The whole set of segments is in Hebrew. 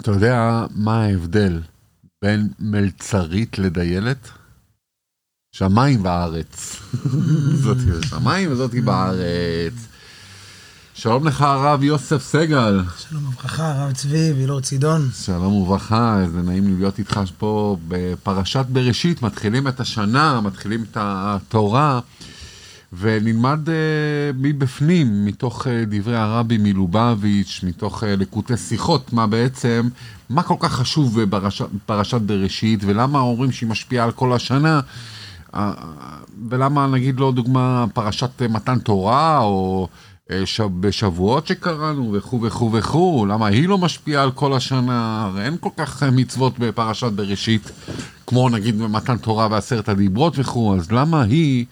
אתה יודע מה ההבדל בין מלצרית לדיילת? שמיים וארץ. זאתי בשמיים וזאתי בארץ. שלום לך הרב יוסף סגל. שלום וברכה, הרב צבי וילור צידון. שלום וברכה, איזה נעים להיות איתך פה בפרשת בראשית, מתחילים את השנה, מתחילים את התורה, ונלמד uh, מבפנים, מתוך uh, דברי הרבי מלובביץ', מתוך uh, לקוטי שיחות, מה בעצם, מה כל כך חשוב בפרשת בראשית, ולמה אומרים שהיא משפיעה על כל השנה. ולמה נגיד לו דוגמה פרשת מתן תורה או בשבועות שקראנו וכו' וכו' וכו', למה היא לא משפיעה על כל השנה, הרי אין כל כך מצוות בפרשת בראשית, כמו נגיד במתן תורה ועשרת הדיברות וכו', אז למה היא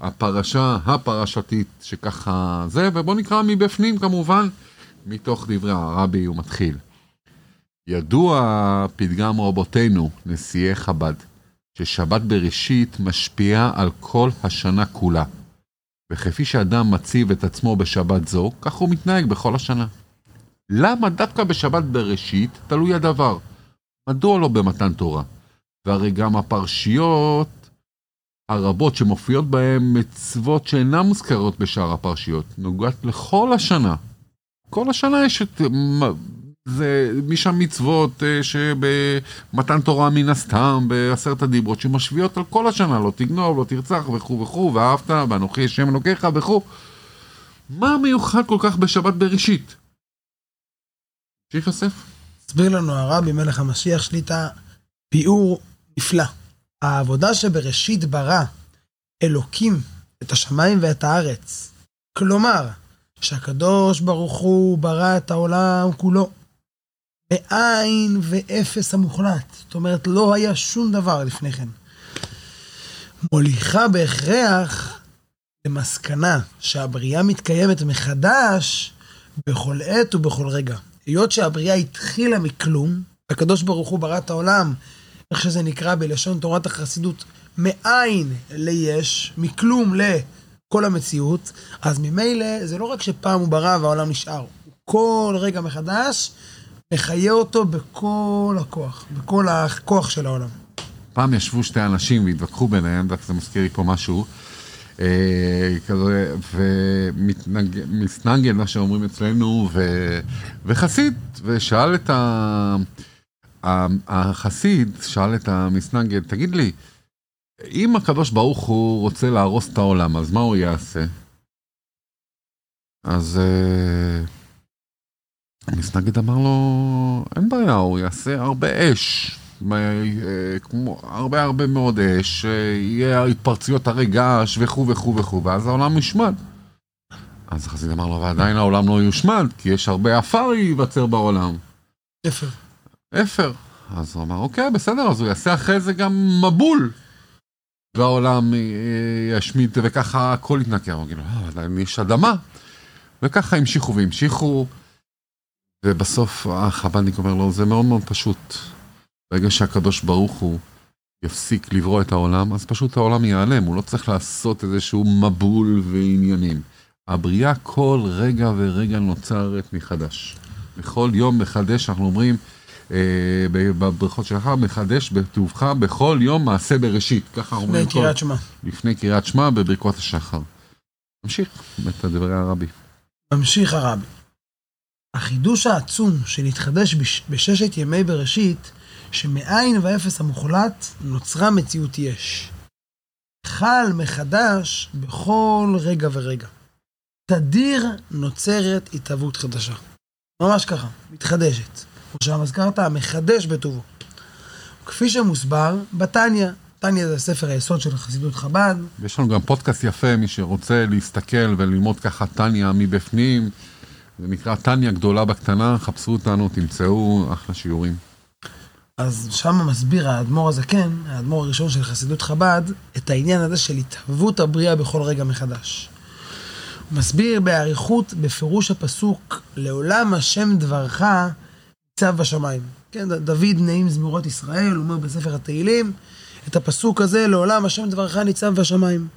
הפרשה הפרשתית שככה זה, ובוא נקרא מבפנים כמובן, מתוך דברי הרבי הוא מתחיל. ידוע פתגם רבותינו, נשיאי חב"ד, ששבת בראשית משפיעה על כל השנה כולה. וכפי שאדם מציב את עצמו בשבת זו, כך הוא מתנהג בכל השנה. למה דווקא בשבת בראשית תלוי הדבר? מדוע לא במתן תורה? והרי גם הפרשיות הרבות שמופיעות בהן מצוות שאינן מוזכרות בשאר הפרשיות, נוגעת לכל השנה. כל השנה יש את זה משם מצוות אה, שבמתן תורה מן הסתם, בעשרת הדיברות, שמשביעות על כל השנה, לא תגנוב, לא תרצח וכו' וכו', ואהבת, ואנוכי השם אלוקיך וכו'. מה מיוחד כל כך בשבת בראשית? יוסף. הסביר לנו הרבי מלך המשיח שליטה ביאור נפלא. העבודה שבראשית ברא אלוקים את השמיים ואת הארץ. כלומר, שהקדוש ברוך הוא ברא את העולם כולו. מאין ואפס המוחלט. זאת אומרת, לא היה שום דבר לפני כן. מוליכה בהכרח למסקנה שהבריאה מתקיימת מחדש בכל עת ובכל רגע. היות שהבריאה התחילה מכלום, הקדוש ברוך הוא ברא את העולם, איך שזה נקרא בלשון תורת החסידות, מאין ליש, מכלום לכל המציאות, אז ממילא זה לא רק שפעם הוא ברא והעולם נשאר, כל רגע מחדש מחיה אותו בכל הכוח, בכל הכוח של העולם. פעם ישבו שתי אנשים והתווכחו ביניהם, דווקא זה מזכיר לי פה משהו, אה, כזה, ומסנגל, מה שאומרים אצלנו, ו, וחסיד, ושאל את ה... החסיד, שאל את המסנגל, תגיד לי, אם הקדוש ברוך הוא רוצה להרוס את העולם, אז מה הוא יעשה? אז... אה, המסנגד אמר לו, אין בעיה, הוא יעשה הרבה אש. כמו הרבה הרבה מאוד אש, יהיה התפרצויות הרי געש וכו' וכו' וכו', ואז העולם יושמד. אז החסיד אמר לו, ועדיין העולם לא יושמד, כי יש הרבה עפר ייווצר בעולם. אפר. אפר. אז הוא אמר, אוקיי, בסדר, אז הוא יעשה אחרי זה גם מבול. והעולם ישמיד, וככה הכל יתנקר. הוא אומר, לא, עדיין יש אדמה. וככה המשיכו והמשיכו. ובסוף החב"דניק אומר לו, זה מאוד מאוד פשוט. ברגע שהקדוש ברוך הוא יפסיק לברוא את העולם, אז פשוט העולם ייעלם, הוא לא צריך לעשות איזשהו מבול ועניינים. הבריאה כל רגע ורגע נוצרת מחדש. בכל יום מחדש, אנחנו אומרים, אה, בברכות שלך, מחדש בטובך בכל יום מעשה בראשית. ככה אומרים. לפני קריאת שמע. לפני קריאת שמע בברכות השחר. נמשיך את דברי הרבי. ממשיך הרבי. החידוש העצום שנתחדש בששת ימי בראשית, שמאין ואפס המוחלט נוצרה מציאות יש. חל מחדש בכל רגע ורגע. תדיר נוצרת התהוות חדשה. ממש ככה, מתחדשת. כמו שם הזכרת, מחדש בטובו. כפי שמוסבר בתניא, תניא זה ספר היסוד של חסידות חב"ד. יש לנו גם פודקאסט יפה, מי שרוצה להסתכל וללמוד ככה תניא מבפנים. זה נקרא טניה גדולה בקטנה, חפשו אותנו, תמצאו אחלה שיעורים. אז שם מסביר האדמו"ר הזקן, האדמו"ר הראשון של חסידות חב"ד, את העניין הזה של התהוות הבריאה בכל רגע מחדש. הוא מסביר באריכות, בפירוש הפסוק, לעולם השם דברך ניצב בשמיים. כן, דוד נעים זמירות ישראל, אומר בספר התהילים, את הפסוק הזה, לעולם השם דברך ניצב בשמיים.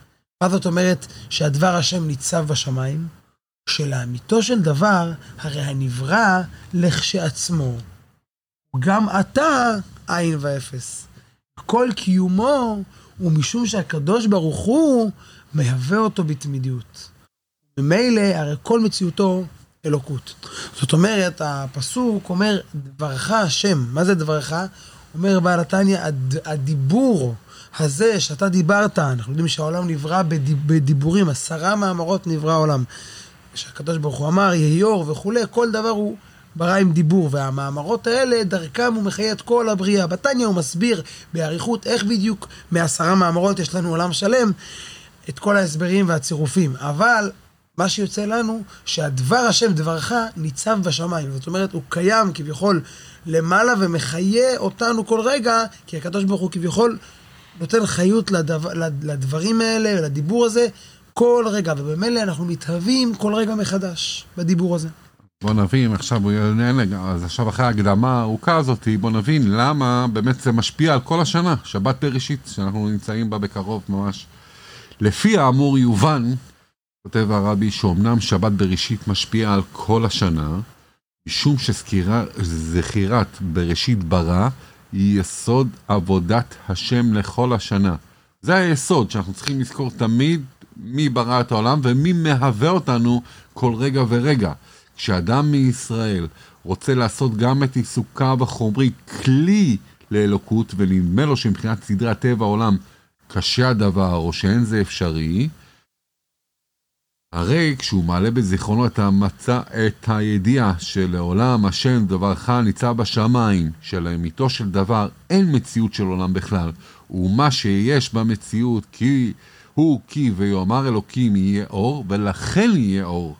מה זאת אומרת שהדבר השם ניצב בשמיים? שלאמיתו של דבר, הרי הנברא לכשעצמו גם אתה עין ואפס. כל קיומו הוא משום שהקדוש ברוך הוא מהווה אותו בתמידיות. ממילא הרי כל מציאותו אלוקות. זאת אומרת, הפסוק אומר, דברך השם. מה זה דברך? אומר בעל התניא, הד, הדיבור הזה שאתה דיברת, אנחנו יודעים שהעולם נברא בדיב, בדיבורים, עשרה מאמרות נברא העולם. שהקדוש ברוך הוא אמר, יהי אור וכולי, כל דבר הוא ברא עם דיבור, והמאמרות האלה, דרכם הוא מחיה את כל הבריאה. בתניא הוא מסביר באריכות איך בדיוק מעשרה מאמרות יש לנו עולם שלם, את כל ההסברים והצירופים. אבל מה שיוצא לנו, שהדבר השם, דברך, ניצב בשמיים. זאת אומרת, הוא קיים כביכול למעלה ומחיה אותנו כל רגע, כי הקדוש ברוך הוא כביכול נותן חיות לדבר, לדברים האלה, לדיבור הזה, כל רגע, ובמילא אנחנו מתהווים כל רגע מחדש בדיבור הזה. בוא נבין, עכשיו הוא יענה, אז עכשיו אחרי ההקדמה הארוכה הזאת, בוא נבין למה באמת זה משפיע על כל השנה, שבת בראשית, שאנחנו נמצאים בה בקרוב ממש. לפי האמור יובן, כותב הרבי, שאומנם שבת בראשית משפיע על כל השנה, משום שזכירת בראשית ברא היא יסוד עבודת השם לכל השנה. זה היסוד שאנחנו צריכים לזכור תמיד מי ברא את העולם ומי מהווה אותנו כל רגע ורגע. כשאדם מישראל רוצה לעשות גם את עיסוקיו החומרי כלי לאלוקות, ונדמה לו שמבחינת סדרי הטבע העולם קשה הדבר או שאין זה אפשרי, הרי כשהוא מעלה בזיכרונו את המצע, את הידיעה שלעולם השם דברך ניצב בשמיים, שלאמיתו של דבר אין מציאות של עולם בכלל, ומה שיש במציאות כי הוא כי ויאמר אלוקים יהיה אור, ולכן יהיה אור.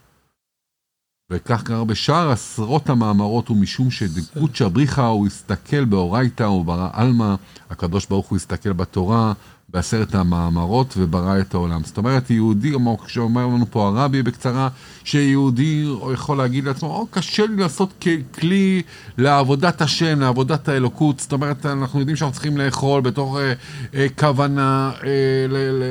וכך קרה בשאר עשרות המאמרות, ומשום שדקות שבריחה הוא הסתכל באורייתא וברא עלמא, הקדוש ברוך הוא הסתכל בתורה, בעשרת המאמרות וברא את העולם. זאת אומרת, יהודי, כמו שאומר לנו פה הרבי בקצרה, שיהודי יכול להגיד לעצמו, או, קשה לי לעשות כלי לעבודת השם, לעבודת האלוקות. זאת אומרת, אנחנו יודעים שאנחנו צריכים לאכול בתור אה, אה, כוונה אה,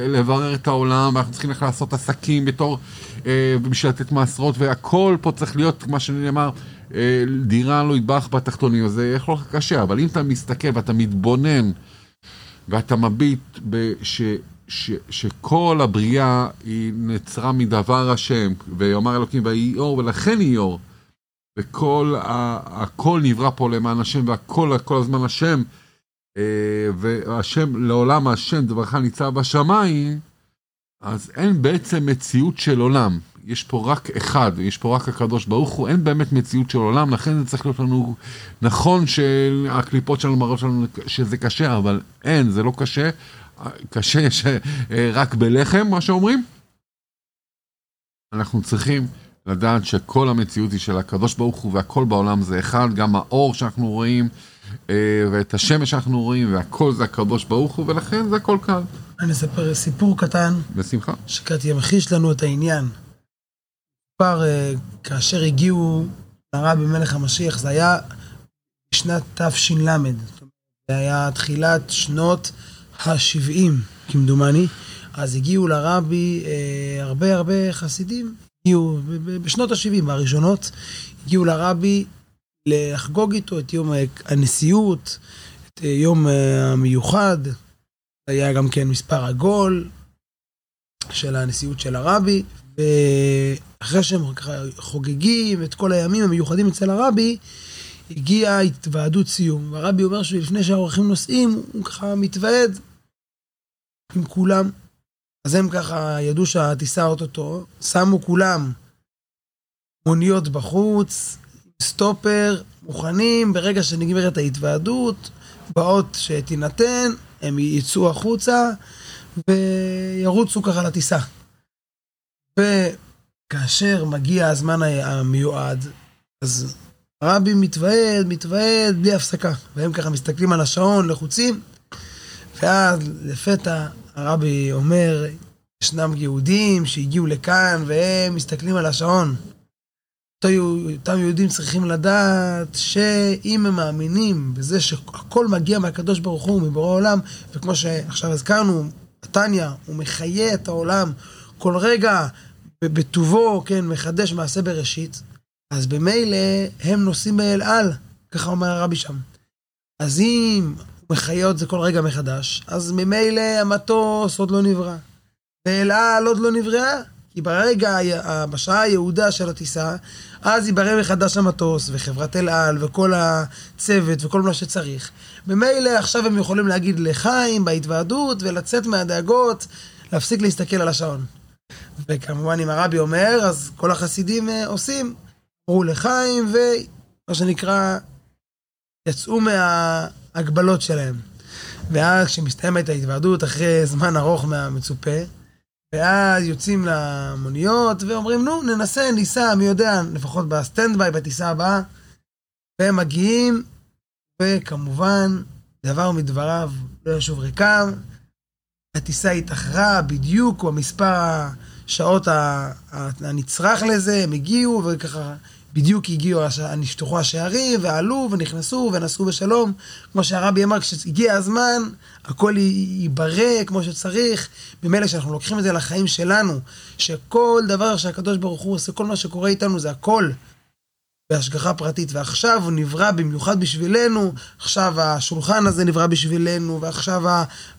לברר את העולם, ואנחנו צריכים לעשות עסקים בתור, אה, בשביל לתת מעשרות, והכל פה צריך להיות, מה שנאמר, אה, דירה לא ידבח בתחתונים, אז זה יכול להיות קשה, אבל אם אתה מסתכל ואתה מתבונן, ואתה מביט ש, ש, שכל הבריאה היא נצרה מדבר השם, ויאמר אלוקים ויהי אור, ולכן יהי אור. וכל, ה, הכל נברא פה למען השם, והכל כל הזמן השם, אה, והשם, לעולם השם דברך ניצב בשמיים, אז אין בעצם מציאות של עולם. יש פה רק אחד, יש פה רק הקדוש ברוך הוא, אין באמת מציאות של עולם, לכן זה צריך להיות לנו, נכון שהקליפות שלנו מראות לנו שזה קשה, אבל אין, זה לא קשה, קשה יש רק בלחם, מה שאומרים. אנחנו צריכים לדעת שכל המציאות היא של הקדוש ברוך הוא והכל בעולם זה אחד, גם האור שאנחנו רואים אה, ואת השמש שאנחנו רואים והכל זה הקדוש ברוך הוא ולכן זה הכל קל. אני אספר סיפור קטן. בשמחה. שקצת ימחיש לנו את העניין. מסופר אה, כאשר הגיעו לרבי מלך המשיח, זה היה בשנת תש"ל, זה היה תחילת שנות ה-70, כמדומני, אז הגיעו לרבי אה, הרבה הרבה חסידים, הגיעו בשנות ה-70 הראשונות, הגיעו לרבי לחגוג איתו את יום הנשיאות, את יום אה, המיוחד, היה גם כן מספר עגול של הנשיאות של הרבי, ואחרי שהם חוגגים את כל הימים המיוחדים אצל הרבי, הגיעה התוועדות סיום. והרבי אומר שלפני שהאורחים נוסעים, הוא ככה מתוועד עם כולם. אז הם ככה ידעו שהטיסה אוטוטו, שמו כולם מוניות בחוץ, סטופר, מוכנים, ברגע שנגמרת ההתוועדות, באות שתינתן, הם יצאו החוצה וירוצו ככה לטיסה. וכאשר מגיע הזמן המיועד, אז הרבי מתוועד, מתוועד בלי הפסקה. והם ככה מסתכלים על השעון, לחוצים, ואז לפתע הרבי אומר, ישנם יהודים שהגיעו לכאן והם מסתכלים על השעון. אותם יהודים צריכים לדעת שאם הם מאמינים בזה שהכל מגיע מהקדוש ברוך הוא, מבורא העולם, וכמו שעכשיו הזכרנו, נתניה, הוא מחיה את העולם כל רגע בטובו, כן, מחדש מעשה בראשית, אז במילא הם נושאים באל על. ככה אומר הרבי שם. אז אם הוא מחיה את זה כל רגע מחדש, אז ממילא המטוס עוד לא נברא. ואל על עוד לא נבראה, כי ברגע, בשעה היהודה של הטיסה, אז ייברא מחדש המטוס, וחברת אל על, וכל הצוות, וכל מה שצריך. ממילא עכשיו הם יכולים להגיד לחיים בהתוועדות, ולצאת מהדאגות, להפסיק להסתכל על השעון. וכמובן, אם הרבי אומר, אז כל החסידים אה, עושים, אמרו לחיים, ומה שנקרא, יצאו מההגבלות שלהם. ואז כשמסתיימת ההתוועדות, אחרי זמן ארוך מהמצופה, ואז יוצאים למוניות ואומרים, נו, ננסה, ניסע, מי יודע, לפחות ב-standby, בטיסה הבאה. והם מגיעים, וכמובן, דבר מדבריו לא ישוב ריקם. הטיסה התאחרה בדיוק במספר השעות הנצרך לזה, הם הגיעו, וככה בדיוק הגיעו, נפתחו השערים, ועלו, ונכנסו, ונסעו בשלום. כמו שהרבי אמר, כשהגיע הזמן, הכל ייברא כמו שצריך. ממילא שאנחנו לוקחים את זה לחיים שלנו, שכל דבר שהקדוש ברוך הוא עושה, כל מה שקורה איתנו זה הכל בהשגחה פרטית. ועכשיו הוא נברא במיוחד בשבילנו, עכשיו השולחן הזה נברא בשבילנו, ועכשיו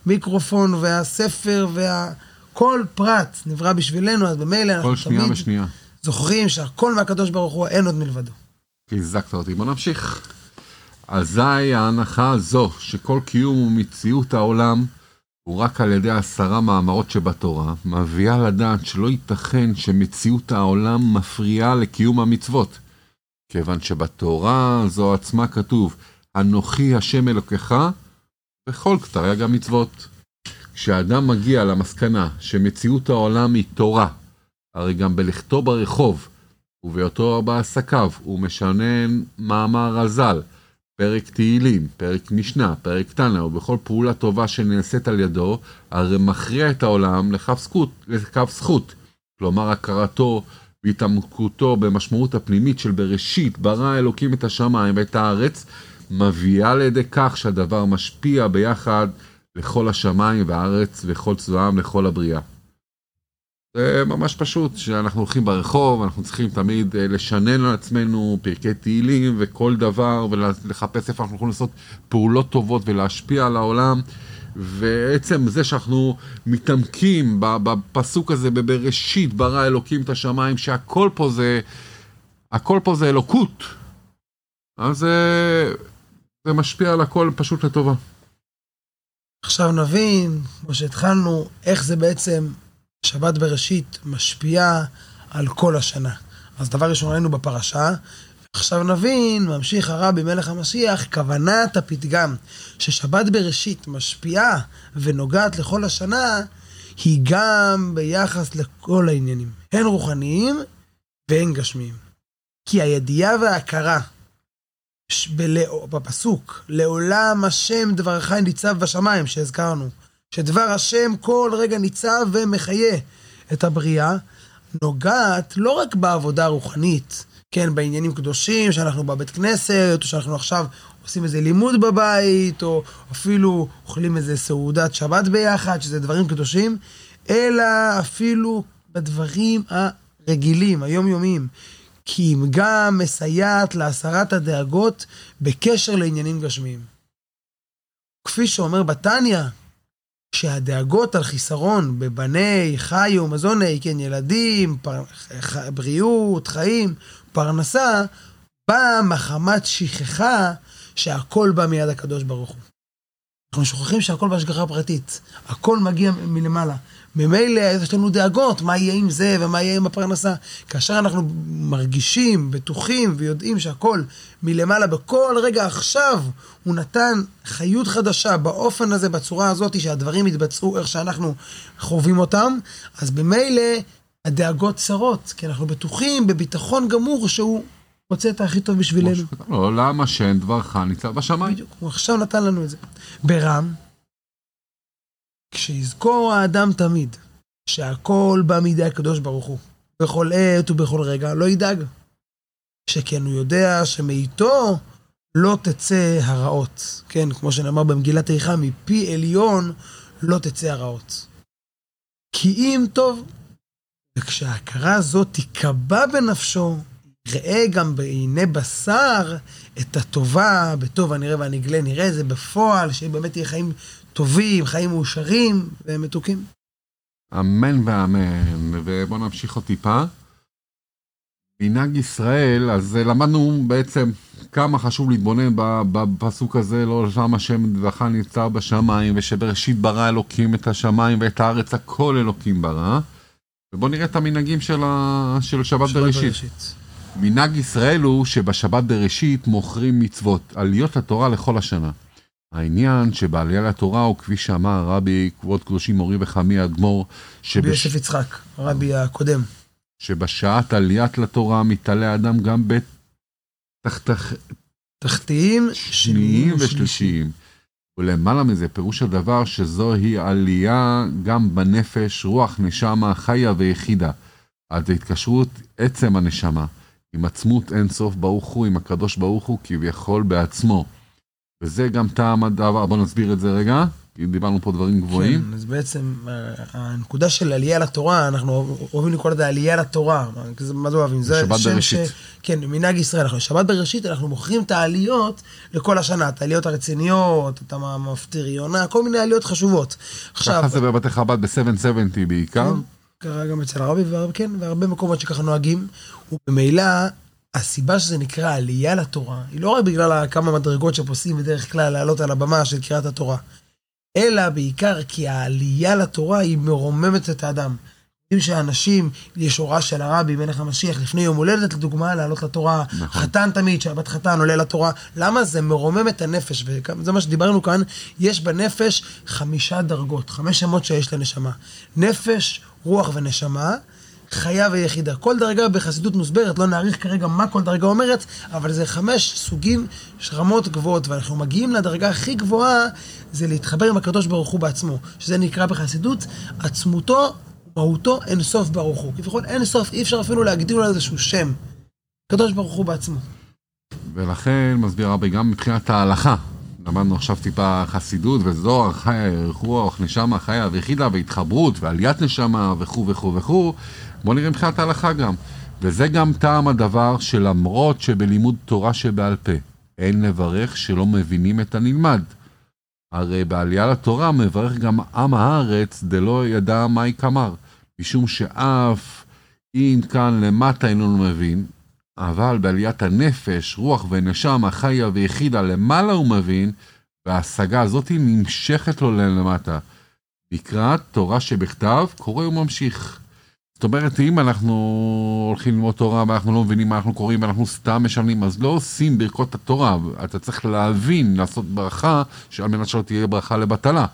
המיקרופון והספר וה... כל פרט נברא בשבילנו, אז ממילא אנחנו תמיד... שנייה ושנייה. זוכרים שהכל מהקדוש ברוך הוא, אין עוד מלבדו. חיזקת אותי, בוא נמשיך. אזי ההנחה הזו שכל קיום ומציאות העולם הוא רק על ידי עשרה מאמרות שבתורה, מביאה לדעת שלא ייתכן שמציאות העולם מפריעה לקיום המצוות. כיוון שבתורה זו עצמה כתוב, אנוכי השם אלוקיך, בכל כתריי המצוות. כשאדם מגיע למסקנה שמציאות העולם היא תורה, הרי גם בלכתו ברחוב ובהיותו בעסקיו הוא משנן מאמר רז"ל, פרק תהילים, פרק משנה, פרק תנא, ובכל פעולה טובה שנעשית על ידו, הרי מכריע את העולם לכף זכות, לכף זכות. כלומר, הכרתו והתעמקותו במשמעות הפנימית של בראשית, ברא אלוקים את השמיים ואת הארץ, מביאה לידי כך שהדבר משפיע ביחד לכל השמיים והארץ וכל צבאם לכל הבריאה. זה ממש פשוט, שאנחנו הולכים ברחוב, אנחנו צריכים תמיד אה, לשנן על עצמנו פרקי תהילים וכל דבר, ולחפש איפה אנחנו יכולים לעשות פעולות טובות ולהשפיע על העולם. ועצם זה שאנחנו מתעמקים בפסוק הזה, בבראשית ברא אלוקים את השמיים, שהכל פה זה, הכל פה זה אלוקות. אז זה, משפיע על הכל פשוט לטובה. עכשיו נבין, כמו שהתחלנו, איך זה בעצם שבת בראשית משפיעה על כל השנה. אז דבר ראשון ראינו בפרשה, עכשיו נבין, ממשיך הרבי מלך המשיח, כוונת הפתגם ששבת בראשית משפיעה ונוגעת לכל השנה, היא גם ביחס לכל העניינים, הן רוחניים והן גשמיים. כי הידיעה וההכרה בפסוק, לעולם השם דברך ניצב בשמיים, שהזכרנו, שדבר השם כל רגע ניצב ומחיה את הבריאה, נוגעת לא רק בעבודה הרוחנית, כן, בעניינים קדושים, שאנחנו בבית כנסת, או שאנחנו עכשיו עושים איזה לימוד בבית, או אפילו אוכלים איזה סעודת שבת ביחד, שזה דברים קדושים, אלא אפילו בדברים הרגילים, היומיומיים. כי אם גם מסייעת להסרת הדאגות בקשר לעניינים גשמיים. כפי שאומר בתניא, שהדאגות על חיסרון בבני, חיו, ומזוני, כן, ילדים, פר... בריאות, חיים, פרנסה, באה מחמת שכחה שהכל בא מיד הקדוש ברוך הוא. אנחנו שוכחים שהכל בהשגחה פרטית, הכל מגיע מלמעלה. ממילא יש לנו דאגות, מה יהיה עם זה ומה יהיה עם הפרנסה. כאשר אנחנו מרגישים, בטוחים ויודעים שהכל מלמעלה בכל רגע עכשיו, הוא נתן חיות חדשה באופן הזה, בצורה הזאת, שהדברים יתבצעו איך שאנחנו חווים אותם, אז ממילא הדאגות צרות, כי אנחנו בטוחים בביטחון גמור שהוא רוצה את הכי טוב בשבילנו. לא, למה שאין דברך ניצב בשמיים? בדיוק, הוא עכשיו נתן לנו את זה. ברם, כשיזכור האדם תמיד שהכל בא מידי הקדוש ברוך הוא, בכל עת ובכל רגע, לא ידאג. שכן הוא יודע שמאיתו לא תצא הרעות. כן, כמו שנאמר במגילת איכה, מפי עליון לא תצא הרעות. כי אם טוב, וכשההכרה הזאת תיקבע בנפשו, ראה גם בעיני בשר את הטובה, בטוב הנראה והנגלה נראה, זה בפועל, שבאמת יהיה חיים טובים, חיים מאושרים ומתוקים. אמן ואמן. ובואו נמשיך עוד טיפה. מנהג ישראל, אז למדנו בעצם כמה חשוב להתבונן בפסוק הזה, לא שם השם דברך נמצא בשמיים, ושבראשית ברא אלוקים את השמיים ואת הארץ, הכל אלוקים ברא. ובואו נראה את המנהגים של, ה... של שבת, שבת בראשית. בראשית. מנהג ישראל הוא שבשבת בראשית מוכרים מצוות, עליות לתורה לכל השנה. העניין שבעלייה לתורה הוא כפי שאמר רבי כבוד קדושים מורי וחמי האדמו"ר שבש... רבי יוסף יצחק, רבי הקודם. שבשעת עליית לתורה מתעלה אדם גם בתחתך... תחתיים, שניים ושלישיים. ולמעלה מזה, פירוש הדבר שזוהי עלייה גם בנפש, רוח, נשמה, חיה ויחידה. עד התקשרות עצם הנשמה, עם עצמות אין סוף ברוך הוא, עם הקדוש ברוך הוא, כביכול בעצמו. וזה גם טעם הדבר, בוא נסביר את זה רגע. כי דיברנו פה דברים גבוהים. כן, אז בעצם אה, הנקודה של עלייה לתורה, אנחנו אוהבים לקרוא לזה עלייה לתורה. מה זה אוהבים? זה שבת בראשית. ש... כן, מנהג ישראל. אנחנו שבת בראשית, אנחנו מוכרים את העליות לכל השנה, את העליות הרציניות, את המפטיר יונה, כל מיני עליות חשובות. עכשיו... ככה זה בבתי חב"ד ב-770 בעיקר. כן, קרה גם אצל הרבי, כן, והרבה מקומות שככה נוהגים. וממילא... הסיבה שזה נקרא עלייה לתורה, היא לא רק בגלל כמה מדרגות שפוסעים בדרך כלל לעלות על הבמה של קריאת התורה, אלא בעיקר כי העלייה לתורה היא מרוממת את האדם. יודעים שאנשים, יש הוראה של הרבי מלך המשיח לפני יום הולדת לדוגמה, לעלות לתורה, נכון. חתן תמיד, שבת חתן עולה לתורה, למה זה מרומם את הנפש, וזה מה שדיברנו כאן, יש בנפש חמישה דרגות, חמש שמות שיש לנשמה, נפש, רוח ונשמה, חיה ויחידה. כל דרגה בחסידות מוסברת, לא נעריך כרגע מה כל דרגה אומרת, אבל זה חמש סוגים, רמות גבוהות, ואנחנו מגיעים לדרגה הכי גבוהה, זה להתחבר עם הקדוש ברוך הוא בעצמו, שזה נקרא בחסידות עצמותו, מהותו אין סוף ברוך הוא. כביכול אין סוף, אי אפשר אפילו להגדיר לו איזשהו שם. הקדוש ברוך הוא בעצמו. ולכן מסביר רבי גם מבחינת ההלכה. למדנו עכשיו טיפה חסידות וזוהר, חיה, רוח, נשמה, חיה ויחידה והתחברות ועליית נשמה וכו' וכו' וכו'. בואו נראה מבחינת ההלכה גם. וזה גם טעם הדבר שלמרות שבלימוד תורה שבעל פה אין לברך שלא מבינים את הנלמד. הרי בעלייה לתורה מברך גם עם הארץ דלא ידע מהי כמר. משום שאף אם כאן למטה איננו מבין, אבל בעליית הנפש, רוח ונשמה, חיה ויחידה למעלה הוא מבין, וההשגה הזאת נמשכת לו למטה. לקראת תורה שבכתב, קורא וממשיך. זאת אומרת, אם אנחנו הולכים ללמוד תורה ואנחנו לא מבינים מה אנחנו קוראים ואנחנו סתם משלמים, אז לא עושים ברכות התורה. אתה צריך להבין, לעשות ברכה, על מנת שלא תהיה ברכה לבטלה.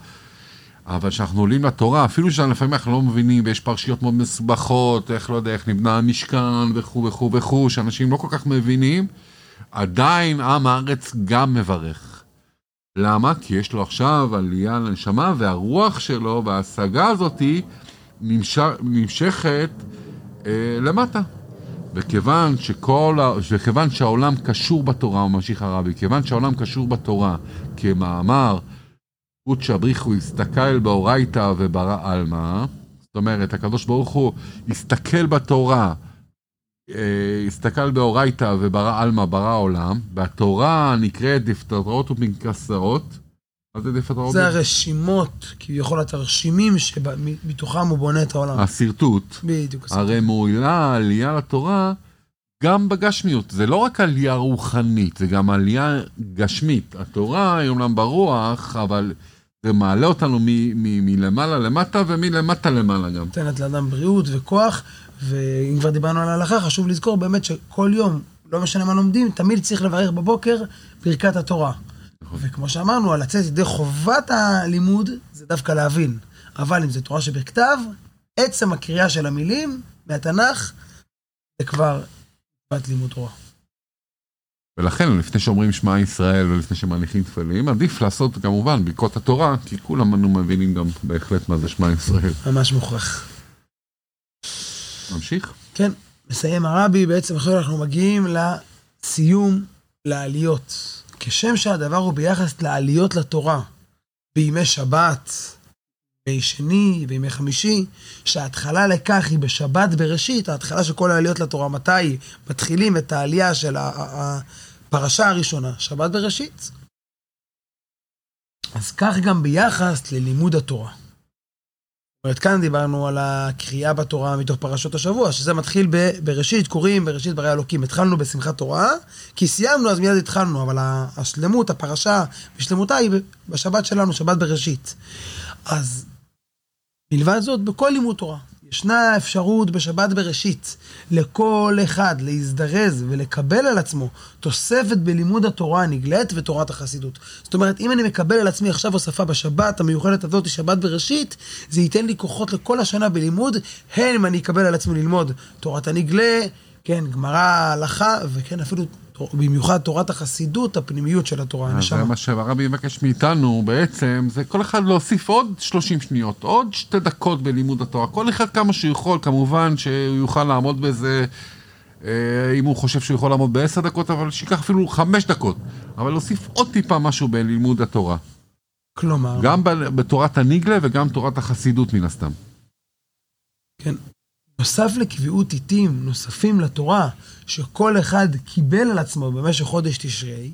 אבל כשאנחנו עולים לתורה, אפילו שלפעמים אנחנו לא מבינים, ויש פרשיות מאוד מסובכות, איך לא יודע, איך נבנה המשכן וכו' וכו' וכו', שאנשים לא כל כך מבינים, עדיין עם הארץ גם מברך. למה? כי יש לו עכשיו עלייה לנשמה, והרוח שלו וההשגה הזאתי נמשכת אה, למטה. וכיוון שכל, וכיוון שהעולם קשור בתורה, ממשיך הרבי, כיוון שהעולם קשור בתורה כמאמר, קודשא בריחו הסתכל באורייתא וברא עלמא, זאת אומרת, הקדוש ברוך הוא הסתכל בתורה, אה, הסתכל באורייתא וברא עלמא, ברא עולם, והתורה נקראת דפתרות ופנקסאות, מה זה דפתרות? זה הרשימות, כביכול התרשימים שמתוכם הוא בונה את העולם. השרטוט. בדיוק. הרי מועילה עלייה לתורה גם בגשמיות. זה לא רק עלייה רוחנית, זה גם עלייה גשמית. התורה היא אומנם ברוח, אבל זה מעלה אותנו מלמעלה למטה ומלמטה למעלה גם. נותנת לאדם בריאות וכוח, ואם כבר דיברנו על ההלכה, חשוב לזכור באמת שכל יום, לא משנה מה לומדים, תמיד צריך לברך בבוקר ברכת התורה. נכון. וכמו שאמרנו, על לצאת ידי חובת הלימוד, זה דווקא להבין. אבל אם זה תורה שבכתב, עצם הקריאה של המילים מהתנ"ך, זה כבר חובת לימוד תורה. ולכן לפני שאומרים שמע ישראל ולפני שמניחים תפלים, עדיף לעשות כמובן ברכות התורה, כי כולם אנו מבינים גם בהחלט מה זה שמע ישראל. ממש מוכרח. נמשיך? כן, מסיים הרבי, בעצם עכשיו אנחנו מגיעים לסיום, לעליות. כשם שהדבר הוא ביחס לעליות לתורה, בימי שבת, בימי שני וימי חמישי, שההתחלה לכך היא בשבת בראשית, ההתחלה של כל העליות לתורה, מתי מתחילים את העלייה של הפרשה הראשונה, שבת בראשית. אז כך גם ביחס ללימוד התורה. זאת אומרת, כאן דיברנו על הקריאה בתורה מתוך פרשות השבוע, שזה מתחיל בראשית, קוראים בראשית ברי אלוקים. התחלנו בשמחת תורה, כי סיימנו אז מיד התחלנו, אבל השלמות, הפרשה בשלמותה היא בשבת שלנו, שבת בראשית. אז מלבד זאת, בכל לימוד תורה, ישנה אפשרות בשבת בראשית לכל אחד להזדרז ולקבל על עצמו תוספת בלימוד התורה הנגלית ותורת החסידות. זאת אומרת, אם אני מקבל על עצמי עכשיו הוספה בשבת המיוחדת הזאת, שבת בראשית, זה ייתן לי כוחות לכל השנה בלימוד, הן אם אני אקבל על עצמי ללמוד תורת הנגלה, כן, גמרא, הלכה, וכן אפילו במיוחד תורת החסידות, הפנימיות של התורה, הנשמה. זה מה שהרבי מבקש מאיתנו בעצם, זה כל אחד להוסיף עוד 30 שניות, עוד שתי דקות בלימוד התורה, כל אחד כמה שהוא יכול, כמובן שהוא יוכל לעמוד בזה, אה, אם הוא חושב שהוא יכול לעמוד בעשר דקות, אבל שיקח אפילו חמש דקות, אבל להוסיף עוד טיפה משהו בלימוד התורה. כלומר? גם בתורת הניגלה וגם תורת החסידות מן הסתם. כן, נוסף לקביעות עיתים נוספים לתורה, שכל אחד קיבל על עצמו במשך חודש תשרי,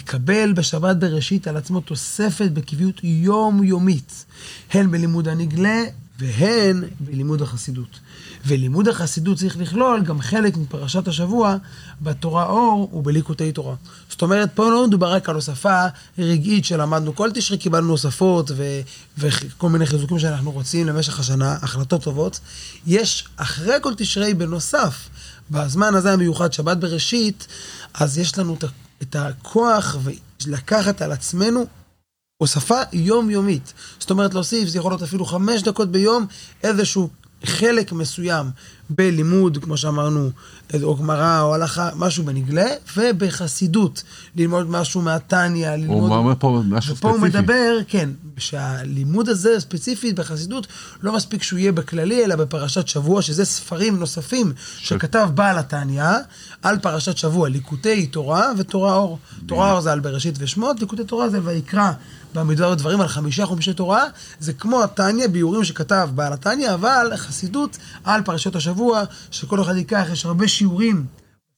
יקבל בשבת בראשית על עצמו תוספת בקביעות יומיומית, הן בלימוד הנגלה והן בלימוד החסידות. ולימוד החסידות צריך לכלול גם חלק מפרשת השבוע בתורה אור ובליקוטי תורה. זאת אומרת, פה לא מדובר רק על הוספה רגעית שלמדנו כל תשרי, קיבלנו הוספות ו- וכל מיני חיזוקים שאנחנו רוצים למשך השנה, החלטות טובות. יש אחרי כל תשרי בנוסף, בזמן הזה המיוחד, שבת בראשית, אז יש לנו את הכוח לקחת על עצמנו הוספה יומיומית. זאת אומרת, להוסיף, זה יכול להיות אפילו חמש דקות ביום, איזשהו חלק מסוים בלימוד, כמו שאמרנו, או גמרא או הלכה, משהו בנגלה, ובחסידות, ללמוד משהו מהתניא, ללמוד... הוא אומר פה משהו ספציפי. ופה הוא מדבר, כן, שהלימוד הזה ספציפית בחסידות, לא מספיק שהוא יהיה בכללי, אלא בפרשת שבוע, שזה ספרים נוספים ש... שכתב בעל התניא, על פרשת שבוע, ליקוטי תורה ותורה אור. תורה אור זה על בראשית ושמות, ליקוטי תורה זה ויקרא. במדבר דברים על חמישה חומשי תורה, זה כמו התניא, ביורים שכתב בעל התניא, אבל חסידות על פרשת השבוע, שכל אחד ייקח, יש הרבה שיעורים.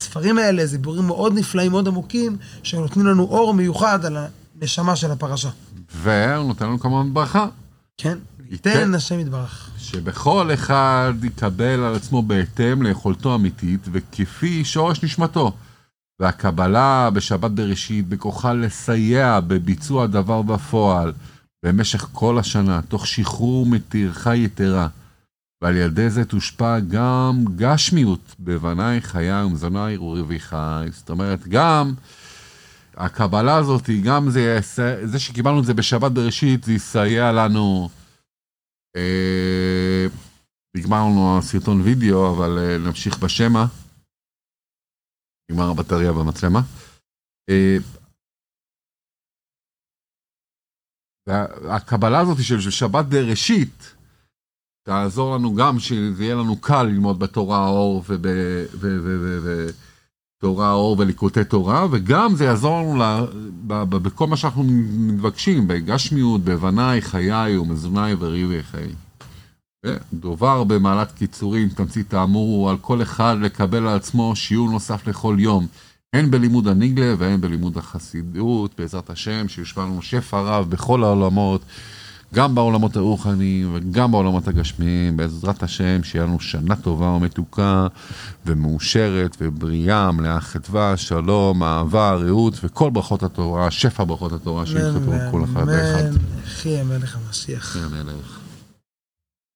הספרים האלה זה ביאורים מאוד נפלאים, מאוד עמוקים, שנותנים לנו אור מיוחד על הנשמה של הפרשה. והוא נותן לנו כמובן ברכה. כן, ייתן השם יתברך. שבכל אחד יקבל על עצמו בהתאם ליכולתו האמיתית וכפי שורש נשמתו. והקבלה בשבת בראשית בכוחה לסייע בביצוע דבר בפועל במשך כל השנה, תוך שחרור מטרחה יתרה. ועל ידי זה תושפע גם גשמיות בבניי חיי ומזוני ורוויחי. זאת אומרת, גם הקבלה הזאת, גם זה, זה שקיבלנו את זה בשבת בראשית, זה יסייע לנו. אה, נגמר לנו הסרטון וידאו, אבל אה, נמשיך בשמע. נגמר הבטריה במצלמה. אה, והקבלה הזאת של שבת בראשית, תעזור לנו גם שזה יהיה לנו קל ללמוד בתורה האור ובתורה האור וליקוטי תורה, וגם זה יעזור לנו בכל מה שאנחנו מבקשים, בגשמיות, בבניי, חיי ומזוני וריבי חיי. דובר במעלת קיצורים, תמצית האמור על כל אחד לקבל על עצמו שיעור נוסף לכל יום, הן בלימוד הניגלה והן בלימוד החסידות, בעזרת השם, שיושפע לנו שפע רב בכל העולמות, גם בעולמות הרוחניים וגם בעולמות הגשמיים, בעזרת השם, שיהיה לנו שנה טובה ומתוקה ומאושרת ובריאה, מלאה חדווה, שלום, אהבה, רעות וכל ברכות התורה, שפע ברכות התורה שינחתו כל אחד ואחד. אמן, אחי המלך המשיח. המלך.